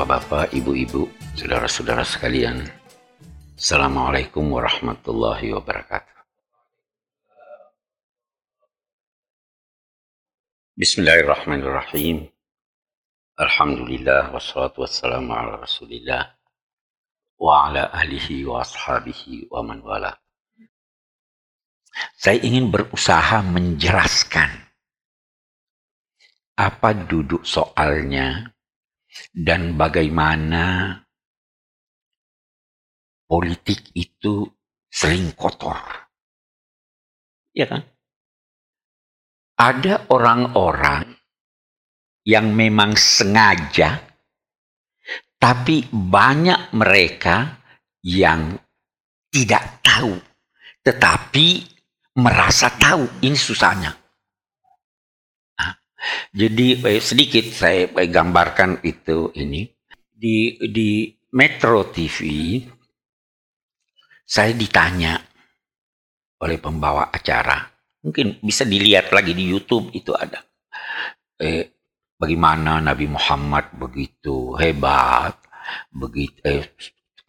Bapak-bapak, ibu-ibu, saudara-saudara sekalian. Assalamualaikum warahmatullahi wabarakatuh. Bismillahirrahmanirrahim. Alhamdulillah wassalatu wassalamu ala Rasulillah wa ala alihi wa ashabihi wa man wala. Saya ingin berusaha menjelaskan apa duduk soalnya dan bagaimana politik itu sering kotor. Ya kan? Ada orang-orang yang memang sengaja, tapi banyak mereka yang tidak tahu, tetapi merasa tahu. Ini susahnya. Jadi eh, sedikit saya eh, gambarkan itu ini. Di di Metro TV saya ditanya oleh pembawa acara. Mungkin bisa dilihat lagi di YouTube itu ada. Eh, bagaimana Nabi Muhammad begitu hebat begitu eh,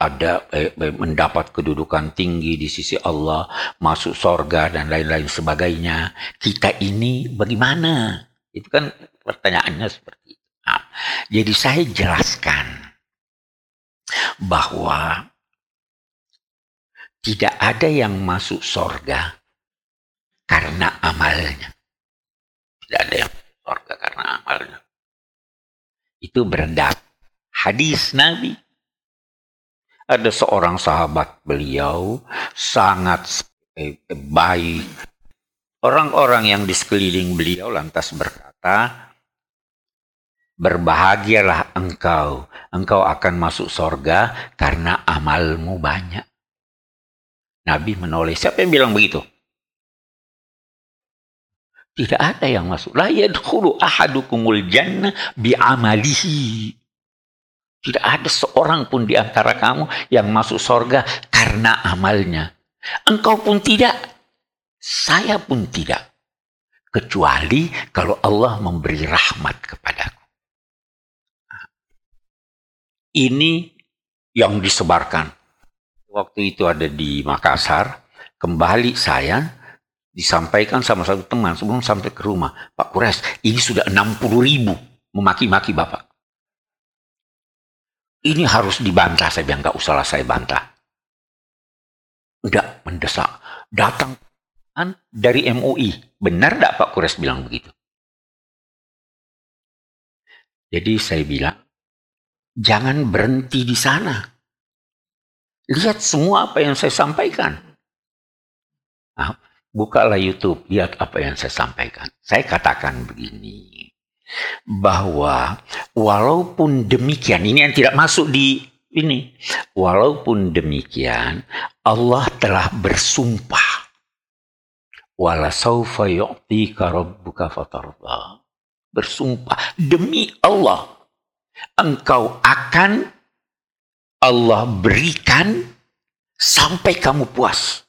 ada eh, eh, mendapat kedudukan tinggi di sisi Allah masuk sorga dan lain-lain sebagainya. Kita ini bagaimana itu kan pertanyaannya seperti itu. Nah, jadi saya jelaskan bahwa tidak ada yang masuk sorga karena amalnya. Tidak ada yang masuk sorga karena amalnya. Itu berendah. Hadis Nabi. Ada seorang sahabat beliau sangat eh, baik, Orang-orang yang di sekeliling beliau lantas berkata, Berbahagialah engkau, engkau akan masuk sorga karena amalmu banyak. Nabi menoleh, siapa yang bilang begitu? Tidak ada yang masuk. La yadkhulu ahadukumul jannah bi'amalihi. Tidak ada seorang pun di antara kamu yang masuk sorga karena amalnya. Engkau pun tidak. Saya pun tidak. Kecuali kalau Allah memberi rahmat kepadaku. Ini yang disebarkan. Waktu itu ada di Makassar. Kembali saya disampaikan sama satu teman sebelum sampai ke rumah. Pak Kures, ini sudah 60 ribu memaki-maki Bapak. Ini harus dibantah. Saya bilang, nggak usahlah saya bantah. Tidak mendesak. Datang dari MUI. Benar tidak Pak Kures bilang begitu? Jadi saya bilang, jangan berhenti di sana. Lihat semua apa yang saya sampaikan. Nah, bukalah YouTube, lihat apa yang saya sampaikan. Saya katakan begini, bahwa walaupun demikian, ini yang tidak masuk di ini, walaupun demikian, Allah telah bersumpah wala saufa yu'tika rabbuka fatarda. Bersumpah demi Allah engkau akan Allah berikan sampai kamu puas.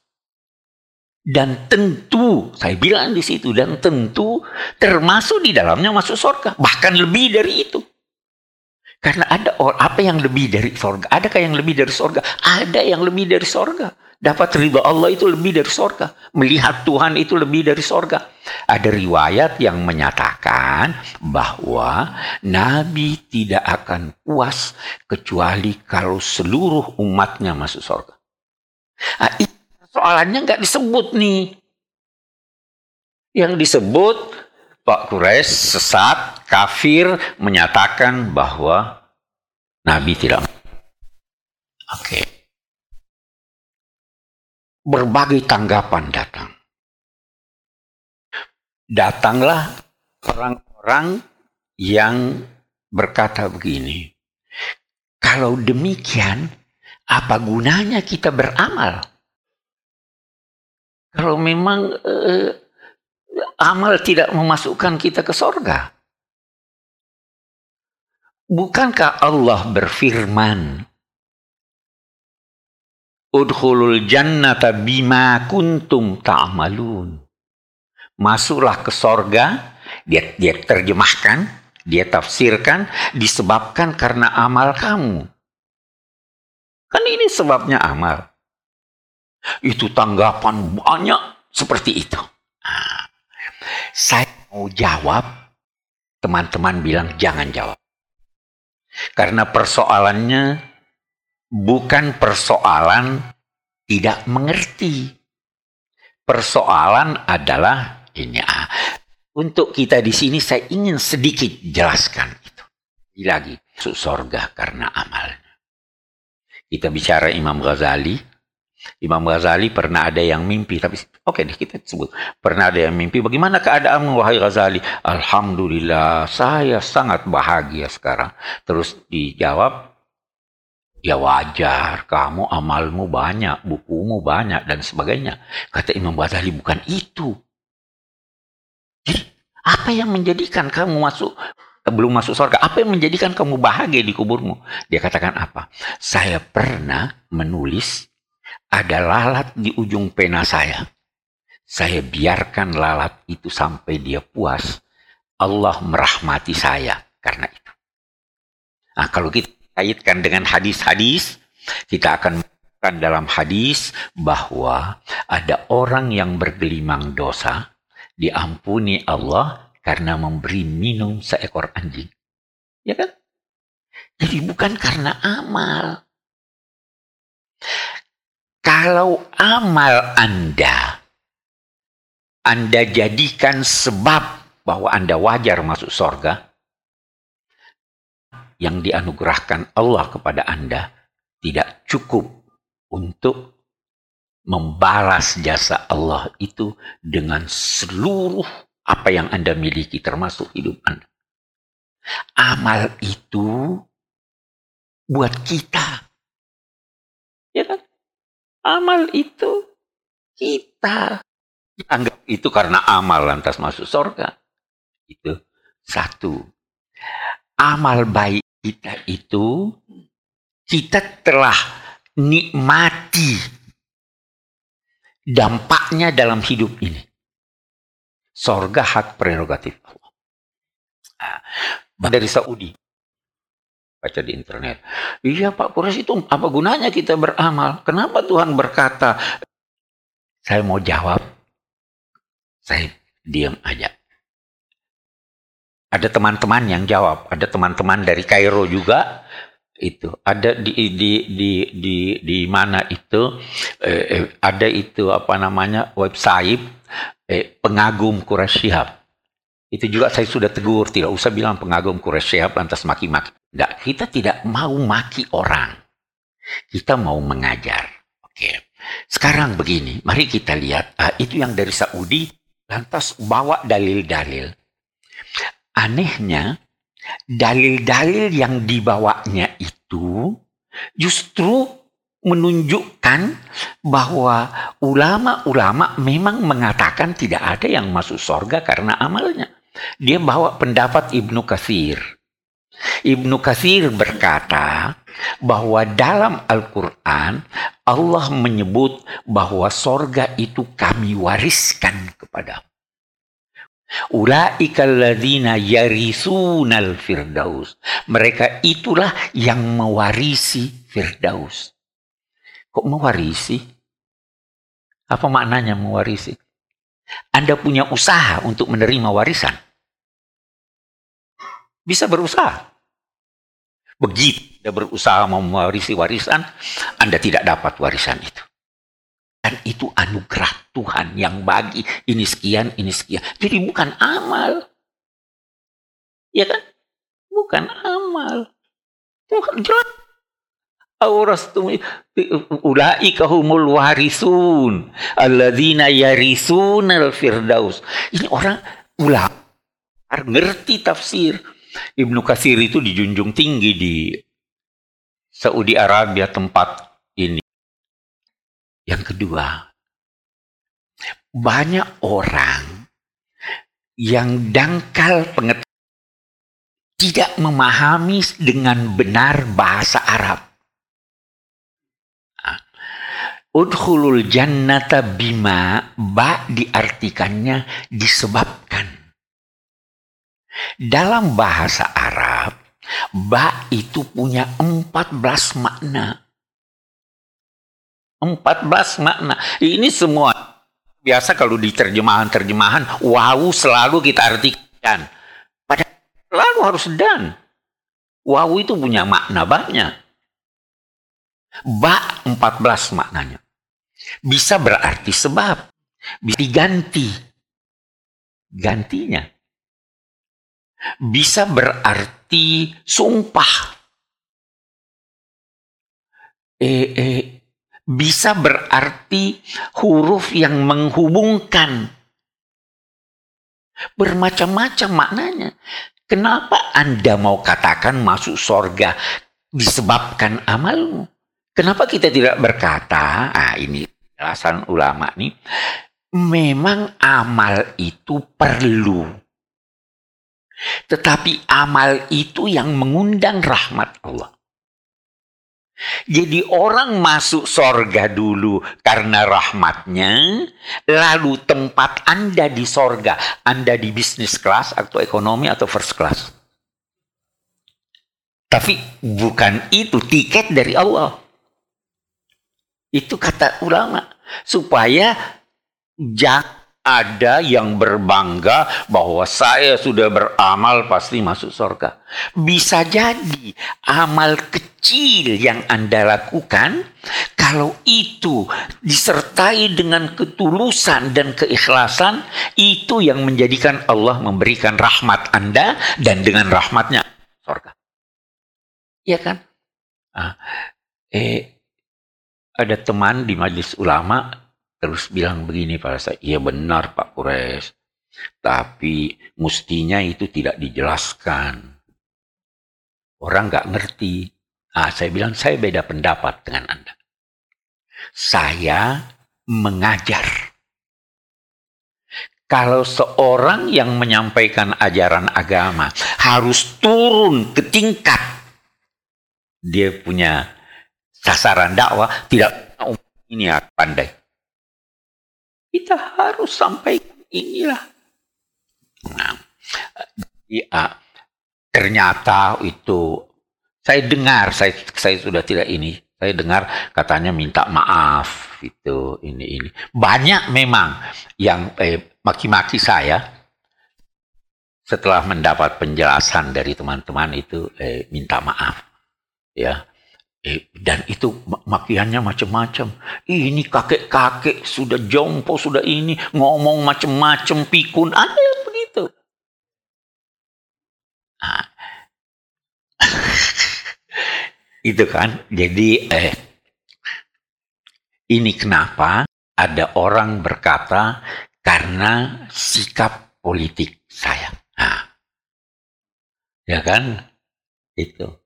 Dan tentu, saya bilang di situ, dan tentu termasuk di dalamnya masuk surga. Bahkan lebih dari itu. Karena ada apa yang lebih dari surga? Adakah yang lebih dari surga? Ada yang lebih dari surga. Dapat ridho Allah itu lebih dari sorga. Melihat Tuhan itu lebih dari sorga. Ada riwayat yang menyatakan bahwa Nabi tidak akan puas kecuali kalau seluruh umatnya masuk sorga. Nah, soalannya nggak disebut nih. Yang disebut Pak Quraisy sesat, kafir, menyatakan bahwa Nabi tidak. Oke. Okay berbagai tanggapan datang. Datanglah orang-orang yang berkata begini, kalau demikian, apa gunanya kita beramal? Kalau memang eh, amal tidak memasukkan kita ke sorga. Bukankah Allah berfirman Udkhulul jannata bima kuntum ta'malun. Masuklah ke sorga, dia, dia terjemahkan Dia tafsirkan disebabkan karena amal kamu. Kan ini sebabnya amal. Itu tanggapan banyak seperti itu. Nah, saya mau jawab, teman-teman bilang jangan jawab. Karena persoalannya bukan persoalan tidak mengerti. Persoalan adalah ini. Ah, untuk kita di sini saya ingin sedikit jelaskan itu. Lagi, masuk sorga karena amalnya. Kita bicara Imam Ghazali, Imam Ghazali pernah ada yang mimpi, tapi oke okay deh kita sebut. Pernah ada yang mimpi, bagaimana keadaanmu wahai Ghazali? Alhamdulillah, saya sangat bahagia sekarang. Terus dijawab, ya wajar, kamu amalmu banyak, bukumu banyak, dan sebagainya. Kata Imam Ghazali, bukan itu. Jadi, apa yang menjadikan kamu masuk belum masuk surga. Apa yang menjadikan kamu bahagia di kuburmu? Dia katakan apa? Saya pernah menulis ada lalat di ujung pena saya. Saya biarkan lalat itu sampai dia puas. Allah merahmati saya karena itu. Nah, kalau kita kaitkan dengan hadis-hadis, kita akan menemukan dalam hadis bahwa ada orang yang bergelimang dosa, diampuni Allah karena memberi minum seekor anjing. Ya kan? Jadi bukan karena amal. Kalau amal Anda, Anda jadikan sebab bahwa Anda wajar masuk sorga, yang dianugerahkan Allah kepada Anda tidak cukup untuk membalas jasa Allah itu dengan seluruh apa yang Anda miliki termasuk hidup Anda. Amal itu buat kita. Ya kan? Amal itu kita. Anggap itu karena amal lantas masuk surga. Itu satu. Amal baik kita itu kita telah nikmati dampaknya dalam hidup ini. Sorga hak prerogatif Allah. Nah, dari Saudi baca di internet. Iya Pak Kures itu apa gunanya kita beramal? Kenapa Tuhan berkata? Saya mau jawab, saya diam aja. Ada teman-teman yang jawab, ada teman-teman dari Kairo juga itu ada di di di di di mana itu eh, eh ada itu apa namanya website eh, pengagum Quraisy itu juga saya sudah tegur, tidak usah bilang pengagum Quraisy lantas maki-maki. Tidak, kita tidak mau maki orang. Kita mau mengajar. Oke. Sekarang begini, mari kita lihat. Uh, itu yang dari Saudi, lantas bawa dalil-dalil. Anehnya, dalil-dalil yang dibawanya itu justru menunjukkan bahwa ulama-ulama memang mengatakan tidak ada yang masuk surga karena amalnya. Dia bawa pendapat Ibnu Katsir. Ibnu Katsir berkata bahwa dalam Al-Quran Allah menyebut bahwa sorga itu kami wariskan kepada Ulaika alladzina yarisunal firdaus. Mereka itulah yang mewarisi firdaus. Kok mewarisi? Apa maknanya mewarisi? Anda punya usaha untuk menerima warisan. Bisa berusaha. Begitu Anda berusaha mewarisi warisan, Anda tidak dapat warisan itu. Dan itu anugerah Tuhan yang bagi ini sekian, ini sekian. Jadi bukan amal. Ya kan? Bukan amal. Tuhan jelas aurastum ulaika humul warisun alladzina yarisunal firdaus. Ini orang ulama ngerti tafsir. Ibnu Kasir itu dijunjung tinggi di Saudi Arabia tempat ini. Yang kedua, banyak orang yang dangkal pengetahuan tidak memahami dengan benar bahasa Arab. Udhulul jannata bima ba diartikannya disebabkan. Dalam bahasa Arab, ba itu punya 14 makna. 14 makna. Ini semua biasa kalau di terjemahan-terjemahan, wow selalu kita artikan. Pada selalu harus dan. Wow itu punya makna banyak. Ba 14 maknanya. Bisa berarti sebab. Bisa diganti. Gantinya. Bisa berarti sumpah. Eh, eh, bisa berarti huruf yang menghubungkan. Bermacam-macam maknanya. Kenapa Anda mau katakan masuk sorga disebabkan amalmu? Kenapa kita tidak berkata, ah ini alasan ulama nih, memang amal itu perlu. Tetapi amal itu yang mengundang rahmat Allah. Jadi orang masuk sorga dulu karena rahmatnya, lalu tempat Anda di sorga, Anda di bisnis kelas atau ekonomi atau first class. Tapi bukan itu tiket dari Allah. Itu kata ulama. Supaya ada yang berbangga bahwa saya sudah beramal pasti masuk surga. Bisa jadi amal kecil yang Anda lakukan kalau itu disertai dengan ketulusan dan keikhlasan itu yang menjadikan Allah memberikan rahmat Anda dan dengan rahmatnya surga. Iya kan? Ah, eh ada teman di majelis ulama terus bilang begini pada saya, iya benar Pak Kures, tapi mestinya itu tidak dijelaskan. Orang nggak ngerti. Ah, saya bilang saya beda pendapat dengan Anda. Saya mengajar. Kalau seorang yang menyampaikan ajaran agama harus turun ke tingkat dia punya sasaran dakwah tidak ini ya pandai kita harus sampaikan inilah. Nah, ya, ternyata itu saya dengar, saya saya sudah tidak ini, saya dengar katanya minta maaf itu ini ini. Banyak memang yang eh, maki-maki saya setelah mendapat penjelasan dari teman-teman itu eh, minta maaf ya Eh, dan itu makiannya macam-macam. Ini kakek-kakek sudah jompo, sudah ini ngomong macam-macam pikun. Ada begitu. Nah. Itu kan. Jadi eh ini kenapa ada orang berkata karena sikap politik saya. Nah. Ya kan? Itu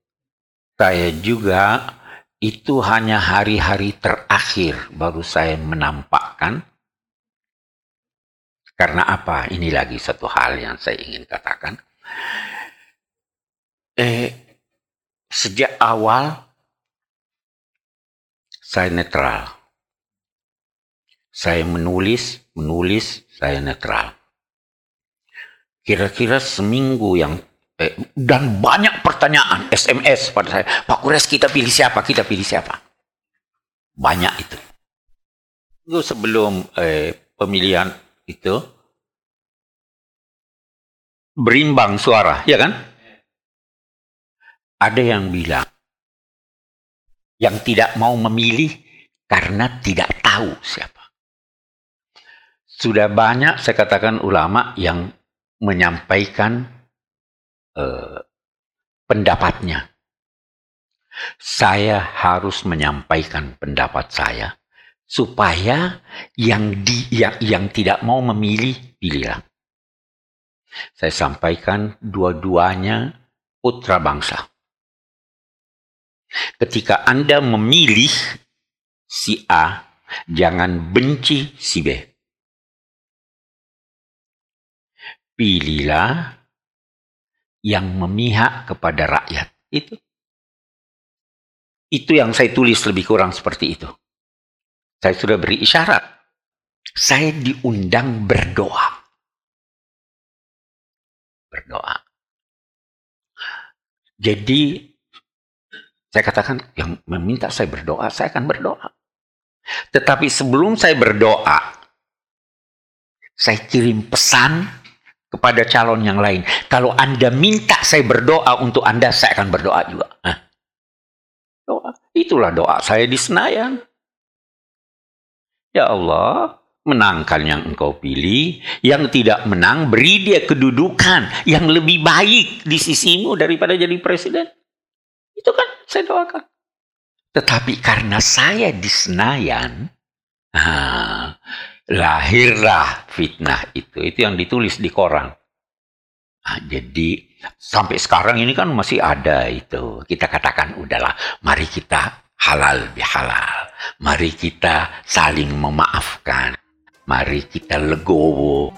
saya juga itu hanya hari-hari terakhir baru saya menampakkan. Karena apa? Ini lagi satu hal yang saya ingin katakan. Eh, sejak awal saya netral. Saya menulis, menulis, saya netral. Kira-kira seminggu yang Eh, dan banyak pertanyaan SMS pada saya. Pak Kures kita pilih siapa? Kita pilih siapa? Banyak itu. Itu sebelum eh, pemilihan itu berimbang suara, ya kan? Ada yang bilang yang tidak mau memilih karena tidak tahu siapa. Sudah banyak saya katakan ulama yang menyampaikan eh, pendapatnya. Saya harus menyampaikan pendapat saya supaya yang di yang, yang tidak mau memilih pilihlah. Saya sampaikan dua-duanya putra bangsa. Ketika Anda memilih si A, jangan benci si B. Pilihlah yang memihak kepada rakyat. Itu. Itu yang saya tulis lebih kurang seperti itu. Saya sudah beri isyarat. Saya diundang berdoa. Berdoa. Jadi saya katakan yang meminta saya berdoa, saya akan berdoa. Tetapi sebelum saya berdoa, saya kirim pesan kepada calon yang lain. Kalau Anda minta saya berdoa untuk Anda, saya akan berdoa juga. Nah, doa. Itulah doa saya di Senayan. Ya Allah, menangkan yang engkau pilih, yang tidak menang beri dia kedudukan yang lebih baik di sisimu daripada jadi presiden. Itu kan saya doakan. Tetapi karena saya di Senayan, ah, lahirlah fitnah itu. Itu yang ditulis di koran. Nah, jadi sampai sekarang ini kan masih ada itu. Kita katakan udahlah, mari kita halal bihalal. Mari kita saling memaafkan. Mari kita legowo